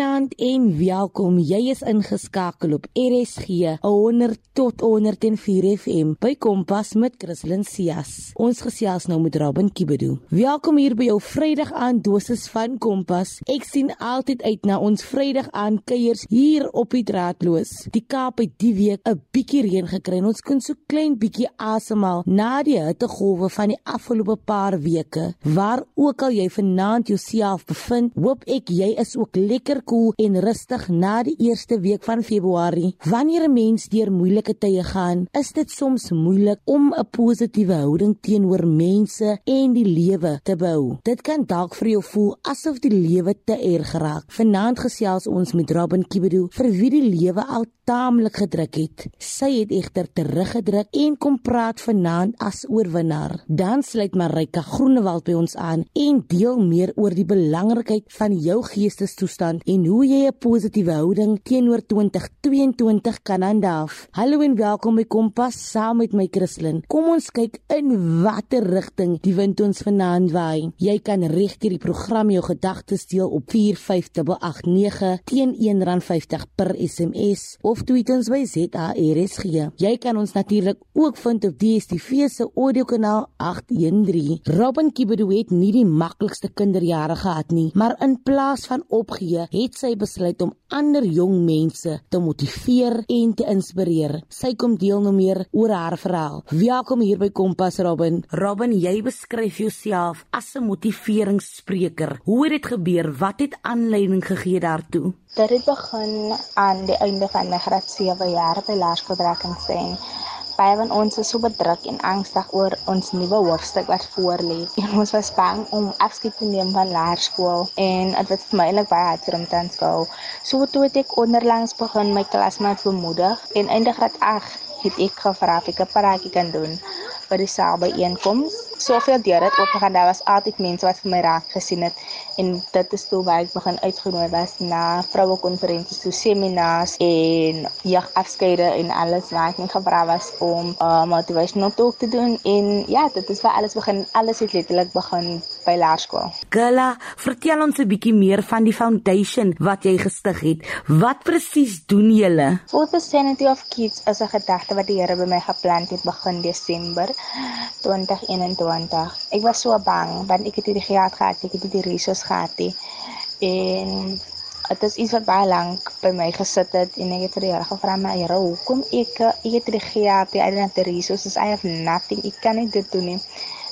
Goeienaand en welkom. Jy is ingeskakel op RSG 100 tot 104 FM by Kompas met Christlyn Cias. Ons gesels nou met Robin Kibedu. Welkom hier by jou Vrydag aand dosis van Kompas. Ek sien altyd uit na ons Vrydag aand kuiers hier op die draadloos. Die Kaap het die week 'n bietjie reën gekry en ons kon so klein bietjie asemhaal na die hittegolwe van die afgelope paar weke. Waar ook al jy vanaand jouself bevind, hoop ek jy is ook lekker koel cool en rustig na die eerste week van Februarie. Wanneer 'n mens deur moeilike tye gaan, is dit soms moeilik om 'n positiewe houding teenoor mense en die lewe te bou. Dit kan dalk vir jou voel asof die lewe te erg raak. Vanaand gesels ons met Robin Kibedu vir wie die lewe al taamlik gedruk het. Sy het egter teruggedruk en kom praat vanaand as oorwinnaar. Dan sluit Marika Groenewald by ons aan en deel meer oor die belangrikheid van jou geestestoestand en hoe jy 'n positiewe houding teenoor 2022 kan handhaaf. Hallo en welkom by Kompas saam met my Christlyn. Kom ons kyk in watter rigting die wind ons vanaand waai. Jy kan regdeur die program jou gedagtes deel op 45889 teen R1.50 per SMS of tweet ons by ZARSG. Jy kan ons natuurlik ook vind op DStv se audiokanaal 813. Robin Kibedu het nie die maklikste kinderjare gehad nie, maar in plaas van opgee, het sy besluit om ander jong mense te motiveer en te inspireer. Sy kom deel nou meer oor haar verhaal. Welkom hier by Kompas Robin. Robin, jy beskryf jouself as 'n motiveringsspreker. Hoe het dit gebeur? Wat het aanleiding gegee daartoe? Dit het begin aan die einde van my graad 7 jaar by Laerskool Drakensberg baie van ons is so bedruk en angstig oor ons nuwe hoofstuk wat voor lê. En ons was bang om afskeid te neem van laerskool en dit was vir my eintlik baie hartseer om te aanskou. So toe het ek onderlangs begin my klasmaat bemoedig en einde graad 8 het ek gevra of ek 'n paraatjie kan doen by die saal by einkoms soveel deure het oopgegaan. Daar was altyd mense wat vir my raak gesien het en dit is toe waar ek begin uitgenooi was na vroue konferensies, toe seminars en jagafskeide en alles waar ek gevra was om uh, motivational talk te doen en ja, dit is waar alles begin. Alles het letterlik begin by laerskool. Gala, vertel ons 'n bietjie meer van die foundation wat jy gestig het. Wat presies doen julle? For the Sanity of Kids is 'n gedagte wat die Here by my geplant het begin Desember 2021 20. Ek was so bang want ek het hierdie gehad gehad, ek het hierdie resources gehad he. en dit is iets wat baie lank by my gesit het en ek het vir die Here gevra my Here, hoekom ek ek het hierdie gehad, have the resources, I have nothing. Ek kan dit doen nie.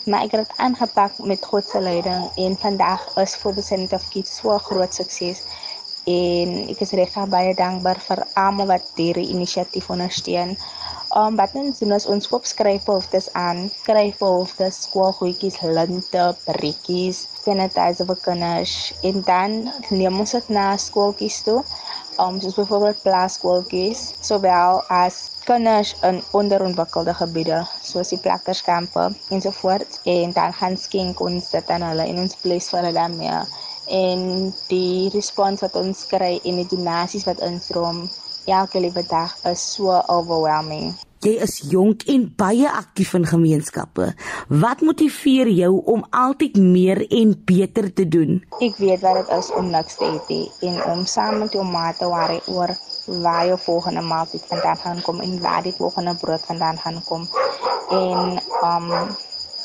Maar ek het dit aangepak met God se leiding en vandag is for the Center of Kids so 'n groot sukses en ek is regtig baie dankbaar vir almal wat hierdie inisiatief ondersteun. Um wat ons doen is ons koop skryfhoofdes aan, skryfhoofdes, skoolgoedjies, linte, prikkies, sanitizer vir kinders. En dan neem ons dit na skooltjies toe. Um soos byvoorbeeld plaaskooltjies, sowel as kinders in onderontwikkelde gebiede soos die plakkerskampe ensovoorts en dan gaan skink ons dit aan hulle en ons bless vir hulle daarmee. En die respons wat ons kry en die donasies wat instroom elke liewe dag is so overwhelming. Jy is jonk en baie aktief in gemeenskappe. Wat motiveer jou om altyd meer en beter te doen? Ek weet wat dit is om niks te eet en om saam met jou maat te worry oor waar jou volgende maaltyd vandaan gaan kom en waar die volgende brood vandaan gaan kom. En um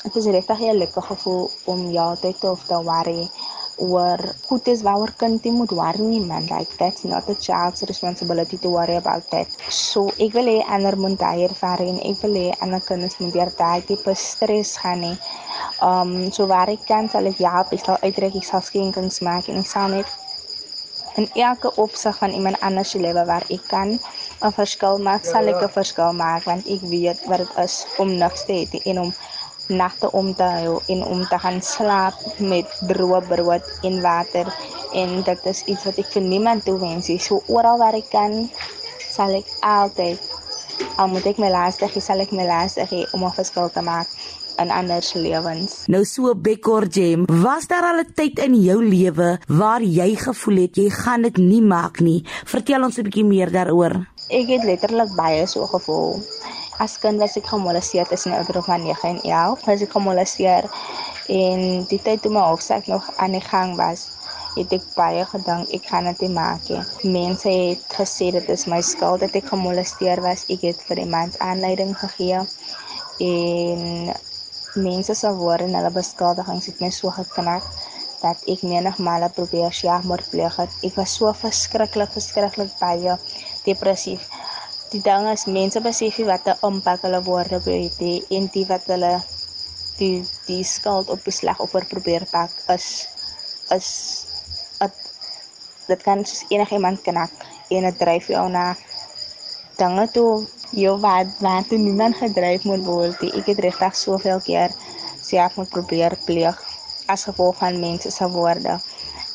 dit is regtig 'n lekker gevoel om jou tyd te hoef te worry oor goed is waaroor kind moet worry man. Like that's not a child's responsibility to worry about that. So ek wil hê ander moet daai ervaring ek wil hê ander kinders moet weer daai tipe stres gaan nie um so waar ek kan sal ek ja ek sal uitreik ek sal skenkings maak en ek sal net in elke opsig van iemand anders se lewe waar ek kan 'n verskil maak sal ek 'n verskil maak want ek weet wat dit is om niks te hê en om nagte om te hou en om te gaan slaap met droë brood en water en dit is iets wat ek vir niemand toewens nie. So oral waar ek kan sal ek altyd al moet ek my laaste gee, sal ek my laaste gee om 'n verskil te maak in ander se lewens. Nou so Bekor Gem, was daar al 'n tyd in jou lewe waar jy gevoel het jy gaan dit nie maak nie? Vertel ons 'n bietjie meer daaroor. Ek het letterlik baie so gevoel as kind was ek gemolesteer tussen die ouderdom van 9 en 11. Was ek gemolesteer en die tyd toe my hoofsaak nog aan die gang was, het ek baie gedink ek gaan dit maak. Mense het gesê dit is my skuld dat ek gemolesteer was. Ek het vir die mans aanleiding gegee en mense se woorde en hulle beskuldigings het my so geknak dat ek menigmale probeer selfmoord pleeg het. Ek was so verskriklik, verskriklik baie depressief. Die ding is mense besef nie wat 'n impak hulle woorde het nie en die wat hulle die die skuld op die slagoffer probeer pak is is dit kan soos enigiemand knak en dit dryf jou na dinge toe jou wat wat toe niemand gedryf moet word nie. Ek het regtig soveel keer self moet probeer pleeg as gevolg van mense se woorde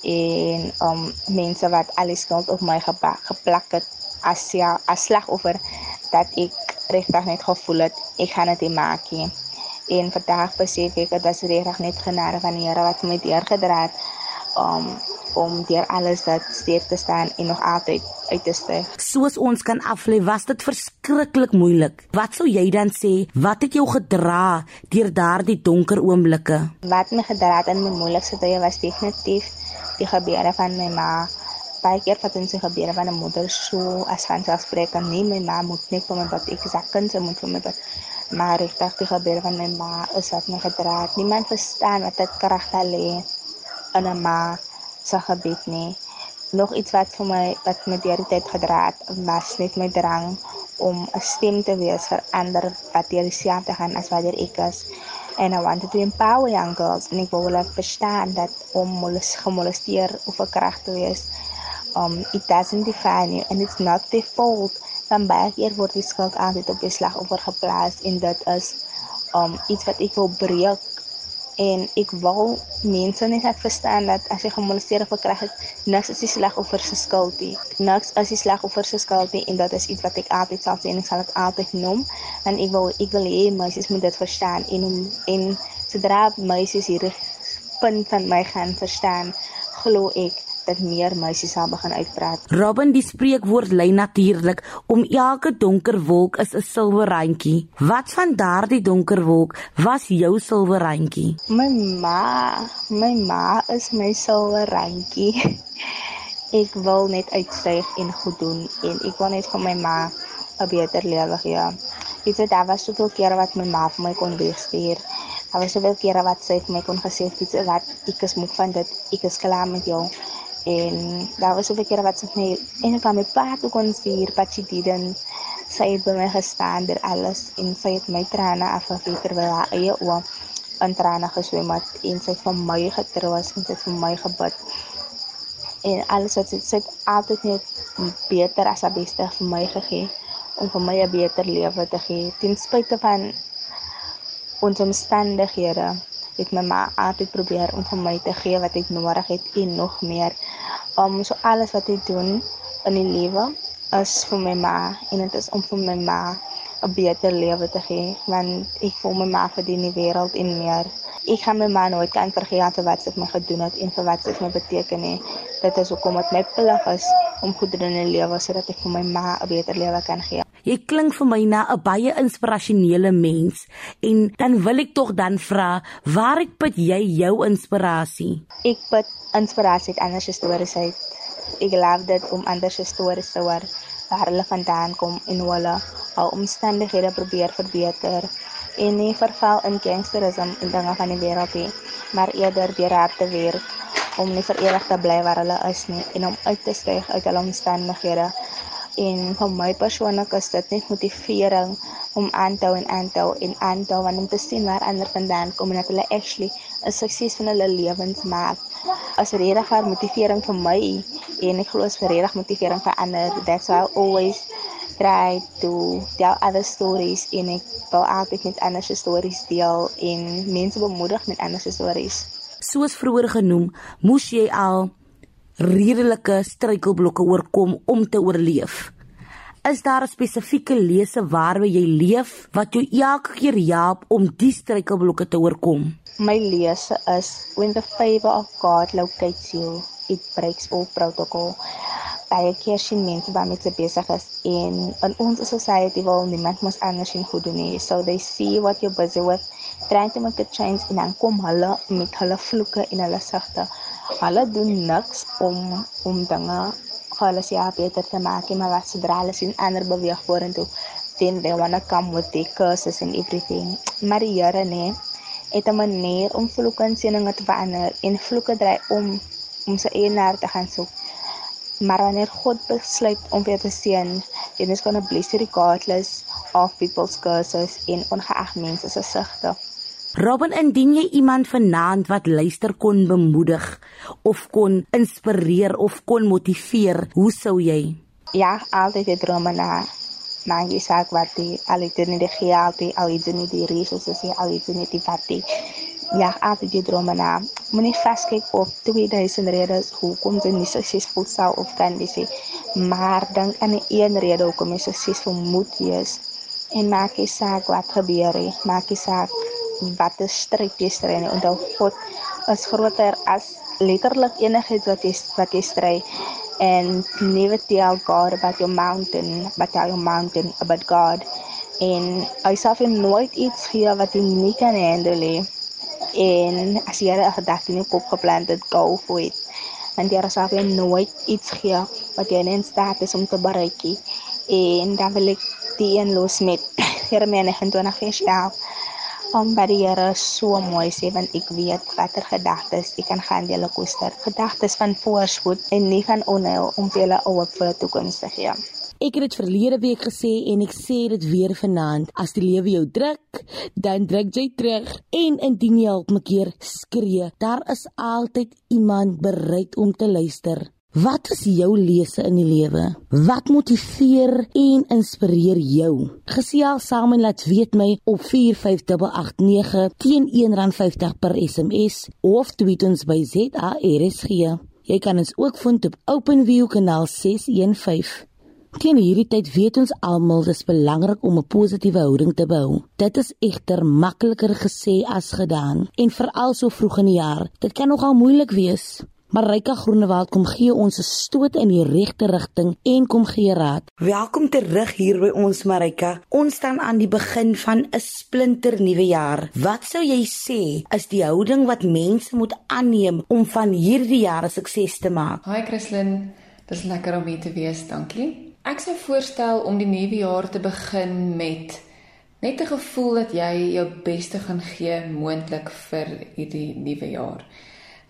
en um mense wat alles skuld op my gepak, geplak het as ja as slagoffer dat ek regtig net gevoel het ek gaan dit maak nie. En vandag besef ek dat dit regtig net genade van die Here wat my deurgedra het um om deur alles dat steek te staan en nog altyd uit te styg. Soos ons kan aflê, was dit verskriklik moeilik. Wat sou jy dan sê? Wat het jou gedra deur daardie donker oomblikke? Wat my gedra het in my moeilikste tye was definitief die gebeure van my ma. Baie keer wat ons gebeure van 'n moeder so as van selfspreek kan nie my ma moet net vir my wat ek sê kan sy moet vir my wat maar ek dink die gebeure van my ma is wat my gedra het. Niemand verstaan wat dit krag lê in 'n ma se gebed nie. Nog iets wat vir my wat my deur die tyd gedra het, was net my drang om 'n stem te wees vir ander wat deur dieselfde gaan as wat ek is. And I wanted to empower young girls en ek wou hulle verstaan dat om molest, gemolesteer of verkracht te wees, um, it doesn't define you and it's not their fault. Dan baie keer word die skuld altyd op die slagoffer geplaas en dit is um, iets wat ek wil breek en ek wil mense net laat verstaan dat as jy gemolesteer of gekry het, niks is die slagoffer se skuld nie. Niks is die slagoffer se skuld nie en dit is iets wat ek altyd sal sê en ek sal dit altyd noem en ek wil ek wil hê meisies moet dit verstaan en om en sodra meisies hierdie punt van my gaan verstaan, glo ek dat meer meisies sal begin uitpraat. Robin die spreekwoord lei natuurlik om elke donker wolk is 'n silwer randjie. Wat van daardie donker wolk was jou silwer randjie? My ma, my ma is my silwer randjie. ek wil net uitstyg en goed doen en ek wil net vir my ma 'n beter lewe gee. Jy weet daar was soveel kere wat my ma vir my kon wegstuur. Daar was soveel kere wat sy vir my kon gesê het, "Wat ek is moeg van dit. Ek is klaar met jou." En daar was soveel kere wat sy my en van my pa toe kon stuur wat sy dien sy het by my gestaan deur alles en sy het my trane afgevee terwyl haar eie oë in trane geswem het en sy het vir my getroos en sy het vir my gebid. En alles wat sy, sy het altyd net beter as haar beste vir my gegee om vir my 'n beter lewe te gee ten spyte van ons omstandighede het my ma altyd probeer om vir my te gee wat ek nodig het en nog meer. Om um, so alles wat ek doen in die lewe is vir my ma en dit is om vir my ma 'n beter lewe te gee want ek voel my ma verdien die wêreld en meer. Ek gaan my ma nooit kan vergeet vir wat sy vir my gedoen het en vir wat sy vir my beteken het. Dit is hoekom dit my plig is om goed te doen in die lewe sodat ek vir my ma 'n beter lewe kan gee. Jy klink vir my na 'n baie inspirasionele mens en dan wil ek tog dan vra, waar ek put jy jou inspirasie? Ek put inspirasie uit ander stories uit. Ek glo dit om ander stories te hoor waar hulle vandaan kom en hulle al omstandighede probeer verbeter en nie verval in gangsterisme en dinge van die wêreld nie, maar eerder deur hard te werk om nie vir ewig te bly waar hulle is nie en om uit te styg uit hulle omstandighede en vir my persoonlik is dit net motivering om aan te hou en aan te hou en aan te hou om te sien waar ander vandaan kom en dat hulle actually 'n sukses van hulle lewens maak. As regtig haar motivering vir my en ek glo is vir regtig motivering vir ander. That's why I always try to tell other stories en ek wil altyd met ander se stories deel en mense bemoedig met ander se stories. Soos vroeër genoem, moes jy al redelike struikelblokke oorkom om te oorleef. Is daar 'n spesifieke lese waarby jy leef wat jou elke keer help om die struikelblokke te oorkom? My lese is when the favor of God locates you, it breaks all protocol. Baie keer sien mense wat met se besig is en in ons society wil niemand mos anders in goed doen nie. So they see what you're busy with, trying to make a change en dan kom hulle met hulle vloeke en hulle sagte Hulle doen niks om om dinge hulle se beter te maak, maar wat sodra hulle sien ander beweeg vorentoe, then they wanna come with their curses and everything. Maar die Here nee, het 'n manier om vloeke en seëninge te verander en vloeke draai om om sy eienaar te gaan soek. Maar wanneer God besluit om vir te seën, then is gonna bless you regardless of people's curses en ongeag mense se sigte. Robin, indien jy iemand vanaand wat luister kon bemoedig of kon inspireer of kon motiveer, hoe sou jy? Ja, altyd het drome na maak jy saak wat die al het nie die geld die al het nie die resources die al het nie die wat die ja altyd jy drome na. Moenie vaskyk op 2000 redes hoekom jy nie suksesvol sou of kan wees maar dink aan 'n een rede hoekom jy suksesvol moet wees. En maak jy saak wat gebeur het maak jy saak wat die stryd jy stry en onthou God is groter as letterlik enigiets wat jy wat jy stry. And never tell God about your mountain but tell your mountain about God. En hy sê vir nooit iets gee wat jy nie kan handle nie en as jy 'n gedagte in jou kop geplant het go for it en jy sê vir nooit iets gee wat jy nie in staat is om te bereik nie en dan wil ek die een los met Jeremia 29 vers 11 om by die Here so mooi sê want ek weet watter gedagtes ek kan gaan dele koester. Gedagtes van voorspoed en nie van onheil om vir hulle hoop vir die toekoms te gee. Ek het dit verlede week gesê en ek sê dit weer vanaand. As die lewe jou druk, dan druk jy terug en indien jy hulp mekeer skree, daar is altyd iemand bereid om te luister. Wat is jou lese in die lewe? Wat motiveer en inspireer jou? Gesels saam en laat weet my op 45889 teen R1.50 per SMS of tweet ons by ZARSG. Jy kan ons ook vind op OpenView kanaal 615. Teen hierdie tyd weet ons almal dis belangrik om 'n positiewe houding te behou. Dit is egter makliker gesê as gedaan en veral so vroeg in die jaar. Dit kan nogal moeilik wees. Marika Groenewald kom gee ons 'n stoot in die regte rigting en kom gee raad. Welkom terug hier by ons Marika. Ons staan aan die begin van 'n splinter nuwe jaar. Wat sou jy sê is die houding wat mense moet aanneem om van hierdie jaar 'n sukses te maak? Hi Christlyn, dis lekker om hier te wees, dankie. Ek sou voorstel om die nuwe jaar te begin met net 'n gevoel dat jy jou beste gaan gee moontlik vir hierdie nuwe jaar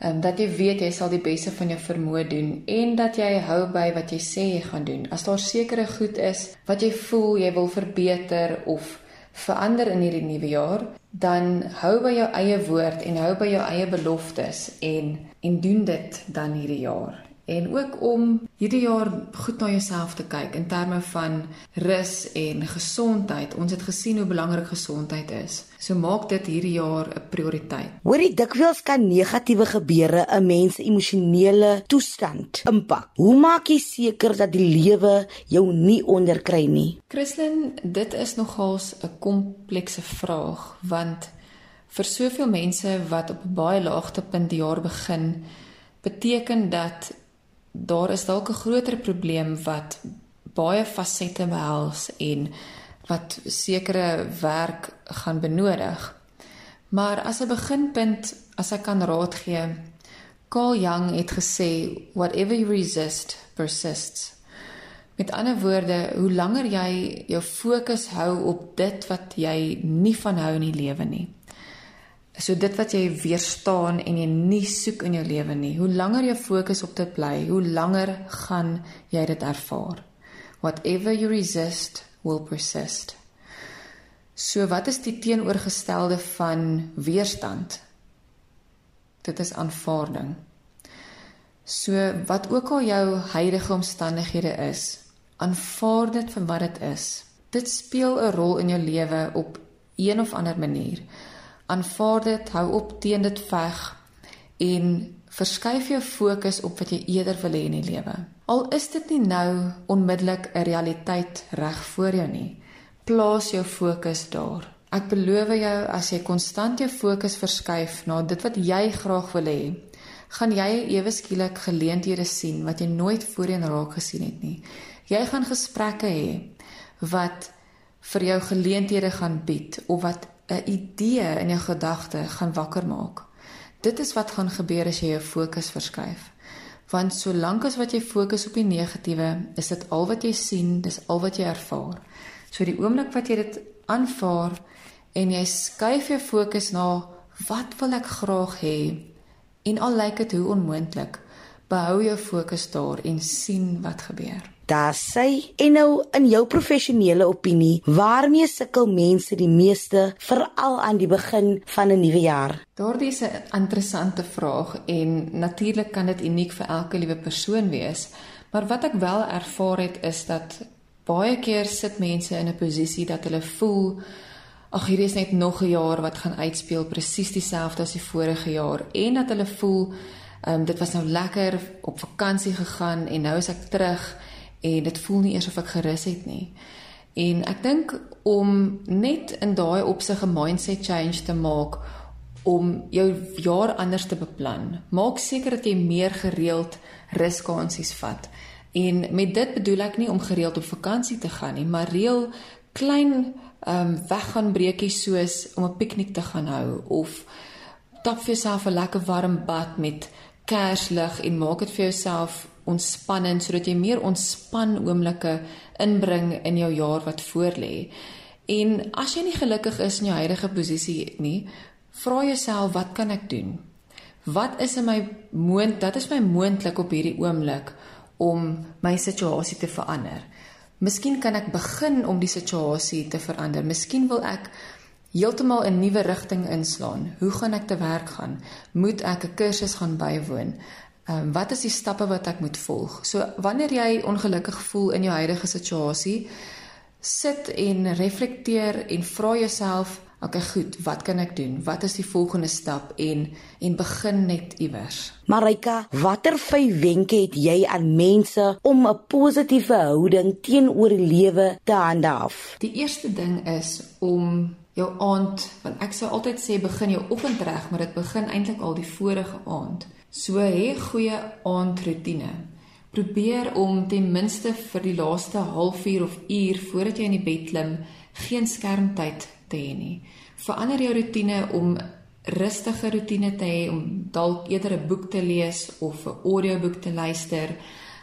um, dat jy weet jy sal die beste van jou vermoë doen en dat jy hou by wat jy sê jy gaan doen. As daar sekere goed is wat jy voel jy wil verbeter of verander in hierdie nuwe jaar, dan hou by jou eie woord en hou by jou eie beloftes en en doen dit dan hierdie jaar en ook om hierdie jaar goed na jouself te kyk in terme van rus en gesondheid. Ons het gesien hoe belangrik gesondheid is. So maak dit hierdie jaar 'n prioriteit. Hoorie dikwels kan negatiewe gebeure 'n mens emosionele toestand impak. Hoe maak jy seker dat die lewe jou nie onderkry nie? Christlyn, dit is nogals 'n komplekse vraag want vir soveel mense wat op 'n baie laagtepunt die jaar begin, beteken dat daar is dalk 'n groter probleem wat baie fasette behels en wat sekere werk gaan benodig. Maar as 'n beginpunt, as ek kan raad gee, Carl Jung het gesê whatever you resist persists. Met ander woorde, hoe langer jy jou fokus hou op dit wat jy nie van hou in die lewe nie, So dit wat jy weerstaan en jy nie soek in jou lewe nie. Hoe langer jy fokus op dit bly, hoe langer gaan jy dit ervaar. Whatever you resist will persist. So wat is die teenoorgestelde van weerstand? Dit is aanvaarding. So wat ook al jou huidige omstandighede is, aanvaar dit vir wat dit is. Dit speel 'n rol in jou lewe op een of ander manier aanvaar dit, hou op teen dit veg en verskuif jou fokus op wat jy eerder wil hê in die lewe. Al is dit nie nou onmiddellik 'n realiteit reg voor jou nie, plaas jou fokus daar. Ek beloof jou as jy konstant jou fokus verskuif na dit wat jy graag wil hê, gaan jy ewe skielik geleenthede sien wat jy nooit voorheen raak gesien het nie. Jy gaan gesprekke hê wat vir jou geleenthede gaan bied of wat 'n idee in jou gedagte gaan wakker maak. dit is wat gaan gebeur as jy jou fokus verskuif. Want solank as wat jy fokus op die negatiewe, is dit al wat jy sien, dis al wat jy ervaar. So die oomblik wat jy dit aanvaar en jy skuif jou fokus na wat wil ek graag hê en al lyk dit hoe onmoontlik, behou jou fokus daar en sien wat gebeur. Daar sê en nou in jou professionele opinie, waarmee sukkel mense die meeste veral aan die begin van 'n nuwe jaar? Daardie is 'n interessante vraag en natuurlik kan dit uniek vir elke liewe persoon wees, maar wat ek wel ervaar het is dat baie keer sit mense in 'n posisie dat hulle voel ag hierdie is net nog 'n jaar wat gaan uitspeel presies dieselfde as die vorige jaar en dat hulle voel um, dit was nou lekker op vakansie gegaan en nou is ek terug en dit voel nie eers of ek gerus het nie. En ek dink om net in daai opsig 'n mindset change te maak om jou jaar anders te beplan. Maak seker dat jy meer gereeld ruskansies vat. En met dit bedoel ek nie om gereeld op vakansie te gaan nie, maar reël klein ehm um, weggaan breekies soos om 'n piknik te gaan hou of tap vir jouself 'n lekker warm bad met kerslig en maak dit vir jouself ontspannend sodat jy meer ontspan oomblikke inbring in jou jaar wat voorlê. En as jy nie gelukkig is in jou huidige posisie nie, vra jouself wat kan ek doen? Wat is in my moond, dit is my moontlik op hierdie oomblik om my situasie te verander. Miskien kan ek begin om die situasie te verander. Miskien wil ek heeltemal 'n nuwe rigting inslaan. Hoe gaan ek te werk gaan? Moet ek 'n kursus gaan bywoon? Ehm um, wat is die stappe wat ek moet volg? So wanneer jy ongelukkig voel in jou huidige situasie, sit en reflekteer en vra jouself, okay, goed, wat kan ek doen? Wat is die volgende stap en en begin net iewers. Marika, watter vyf wenke het jy aan mense om 'n positiewe houding teenoor lewe te handhaaf? Die eerste ding is om jou aand, want ek sou altyd sê begin jou oggend reg, maar dit begin eintlik al die vorige aand. So hê goeie aandroetine. Probeer om ten minste vir die laaste halfuur of uur voordat jy in die bed klim, geen skermtyd te hê nie. Verander jou rotine om rustige rotine te hê om dalk eerder 'n boek te lees of 'n audioboek te luister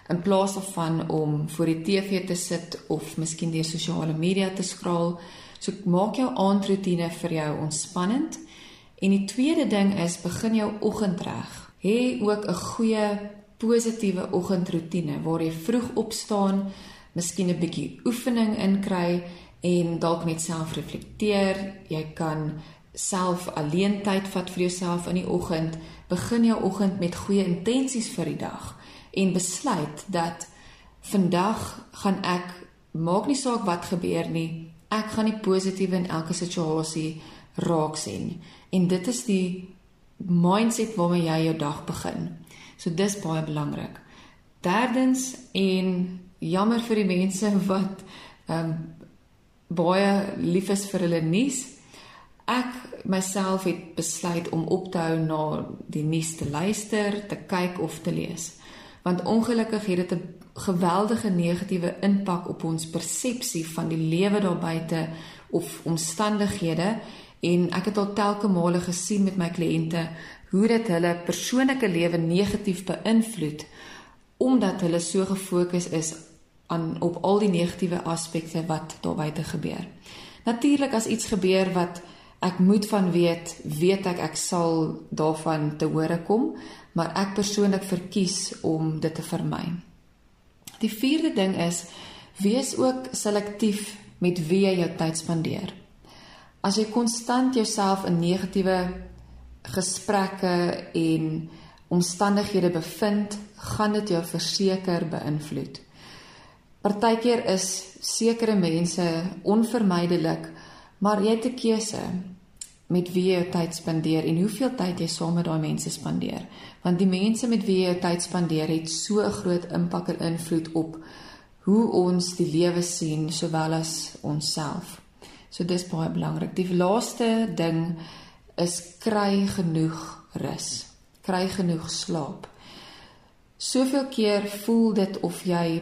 in plaas daarvan om voor die TV te sit of miskien deur sosiale media te skraal. So maak jou aandrotine vir jou ontspannend. En die tweede ding is begin jou oggend reg hê ook 'n goeie positiewe oggendroetine waar jy vroeg opstaan, miskien 'n bietjie oefening inkry en dalk net self reflekteer. Jy kan self alleen tyd vat vir jouself in die oggend. Begin jou oggend met goeie intensies vir die dag en besluit dat vandag gaan ek maak nie saak wat gebeur nie. Ek gaan die positiewe in elke situasie raak sien. En dit is die mindset waarmee jy jou dag begin. So dis baie belangrik. Derdens en jammer vir die mense wat ehm um, baie lief is vir hulle nuus. Ek myself het besluit om op te hou na die nuus te luister, te kyk of te lees. Want ongelukkig het dit 'n geweldige negatiewe impak op ons persepsie van die lewe daar buite of omstandighede en ek het al telke male gesien met my kliënte hoe dit hulle persoonlike lewe negatief beïnvloed omdat hulle so gefokus is aan op al die negatiewe aspekte wat daar buite gebeur. Natuurlik as iets gebeur wat ek moet van weet, weet ek ek sal daarvan te hore kom, maar ek persoonlik verkies om dit te vermy. Die vierde ding is wees ook selektief met wie jy jou tyd spandeer. As jy konstant jouself in negatiewe gesprekke en omstandighede bevind, gaan dit jou verseker beïnvloed. Partykeer is sekere mense onvermydelik, maar jy het 'n keuse met wie jy jou tyd spandeer en hoeveel tyd jy saam met daai mense spandeer. Want die mense met wie jy jou tyd spandeer, het so 'n groot impak en invloed op hoe ons die lewe sien sowel as onsself. So dis baie belangrik. Die laaste ding is kry genoeg rus. Kry genoeg slaap. Soveel keer voel dit of jy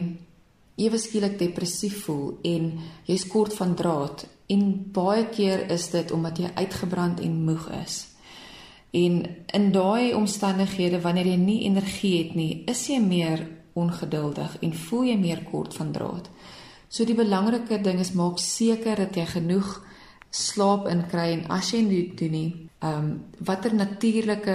ewe skielik depressief voel en jy's kort van draad en baie keer is dit omdat jy uitgebrand en moeg is. En in daai omstandighede wanneer jy nie energie het nie, is jy meer ongeduldig en voel jy meer kort van draad. So die belangrike ding is maak seker dat jy genoeg slaap inkry en as jy dit doen nie, ehm um, watter natuurlike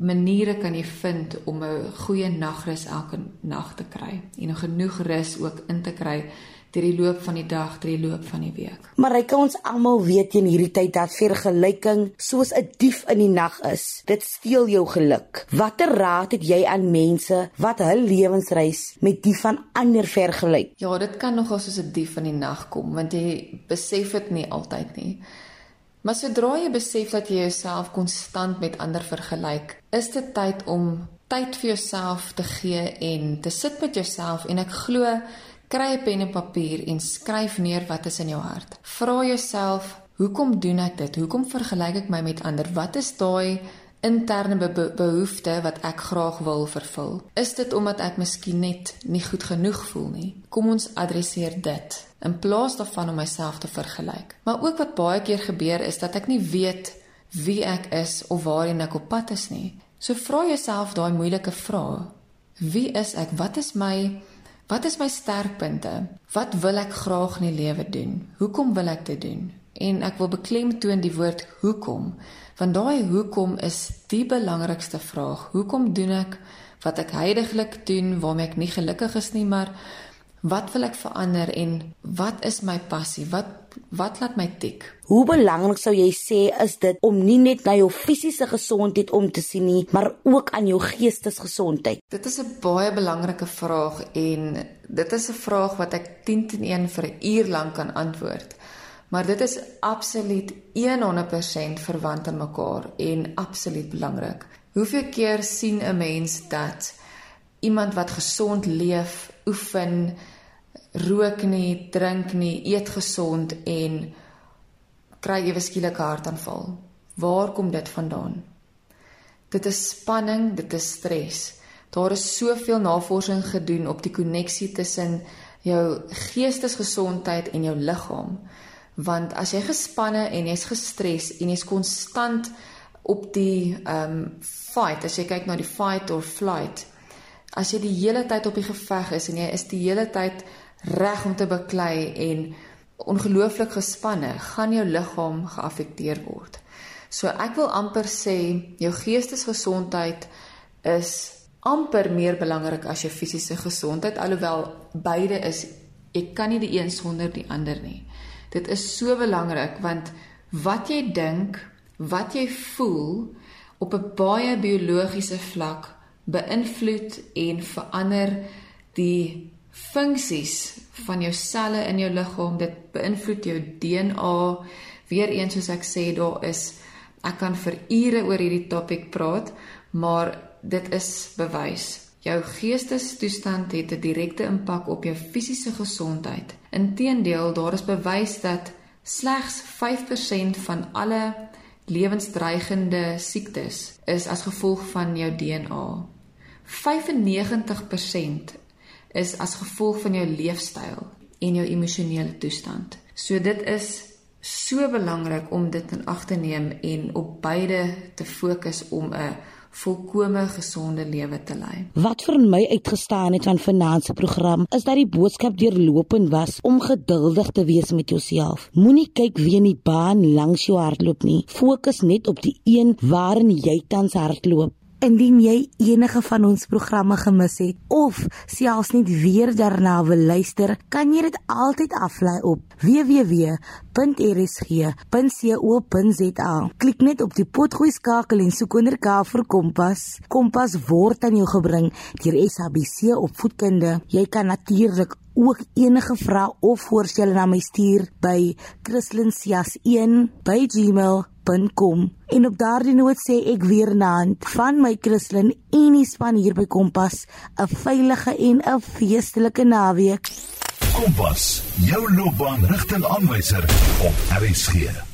maniere kan jy vind om 'n goeie nagrus elke nag te kry en genoeg rus ook in te kry deur die loop van die dag, deur die loop van die week. Maar hy kan ons almal weet in hierdie tyd dat vergelyking soos 'n dief in die nag is. Dit steel jou geluk. Watter raad het jy aan mense wat hul lewensreis met die van ander vergelyk? Ja, dit kan nogal soos 'n dief in die nag kom want jy besef dit nie altyd nie. Maar sodra jy besef dat jy jouself konstant met ander vergelyk, is dit tyd om tyd vir jouself te gee en te sit met jouself en ek glo kry 'n pen en papier en skryf neer wat is in jou hart. Vra jouself, hoekom doen ek dit? Hoekom vergelyk ek my met ander? Wat is daai interne be be behoefte wat ek graag wil vervul. Is dit omdat ek miskien net nie goed genoeg voel nie? Kom ons adresseer dit in plaas daarvan om myself te vergelyk. Maar ook wat baie keer gebeur is dat ek nie weet wie ek is of waarheen ek op pad is nie. So vra jouself daai moeilike vrae. Wie is ek? Wat is my wat is my sterkpunte? Wat wil ek graag in die lewe doen? Hoekom wil ek dit doen? En ek wil beklemtoon die woord hoekom Want daai hoekom is die belangrikste vraag. Hoekom doen ek wat ek heidaglik doen waarmee ek nie gelukkig is nie, maar wat wil ek verander en wat is my passie? Wat wat laat my tik? Hoe belangrik sou jy sê is dit om nie net na jou fisiese gesondheid om te sien nie, maar ook aan jou geestesgesondheid? Dit is 'n baie belangrike vraag en dit is 'n vraag wat ek 10 teen 1 vir 'n uur lank kan antwoord. Maar dit is absoluut 100% verwant aan mekaar en absoluut belangrik. Hoeveel keer sien 'n mens dat iemand wat gesond leef, oefen, rook nie, drink nie, eet gesond en kry ewe skielik hartaanval? Waar kom dit vandaan? Dit is spanning, dit is stres. Daar is soveel navorsing gedoen op die koneksie tussen jou geestesgesondheid en jou liggaam want as jy gespanne en jy's gestres en jy's konstant op die ehm um, fight as jy kyk na die fight or flight as jy die hele tyd op die geveg is en jy is die hele tyd reg om te beklei en ongelooflik gespanne gaan jou liggaam geaffekteer word. So ek wil amper sê jou geestesgesondheid is amper meer belangrik as jou fisiese gesondheid alhoewel beide is ek kan nie die een sonder die ander nie. Dit is so belangrik want wat jy dink, wat jy voel op 'n baie biologiese vlak beïnvloed en verander die funksies van jou selle in jou liggaam. Dit beïnvloed jou DNA. Weereens soos ek sê, daar is ek kan vir ure oor hierdie topik praat, maar dit is bewys. Jou geestestoestand het 'n direkte impak op jou fisiese gesondheid. Inteendeel, daar is bewys dat slegs 5% van alle lewensdreigende siektes is as gevolg van jou DNA. 95% is as gevolg van jou leefstyl en jou emosionele toestand. So dit is so belangrik om dit in ag te neem en op beide te fokus om 'n volkome gesonde lewe te lei. Wat vir my uitgestaan het van finansie program is dat die boodskap deurlopend was om geduldig te wees met jouself. Moenie kyk wie in die baan langs jou hardloop nie. Fokus net op die een waarin jy tans hardloop. Indien jy enige van ons programme gemis het of selfs net weer daarna wil luister, kan jy dit altyd aflaai op www.rsg.co.za. Klik net op die potgooi skakel en soek onder K vir Kompas. Kompas word aan jou gebring deur SABC opvoedkunde. Jy kan natuurlik ook enige vrae of voorstelle na my stuur by christlincias1@gmail.com. En op daardie noot sê ek weer naand van my Christlin en die span hier by Kompas, 'n veilige en 'n feestelike naweek. Kompas, jou loopbaan rigtingaanwyser op RSG.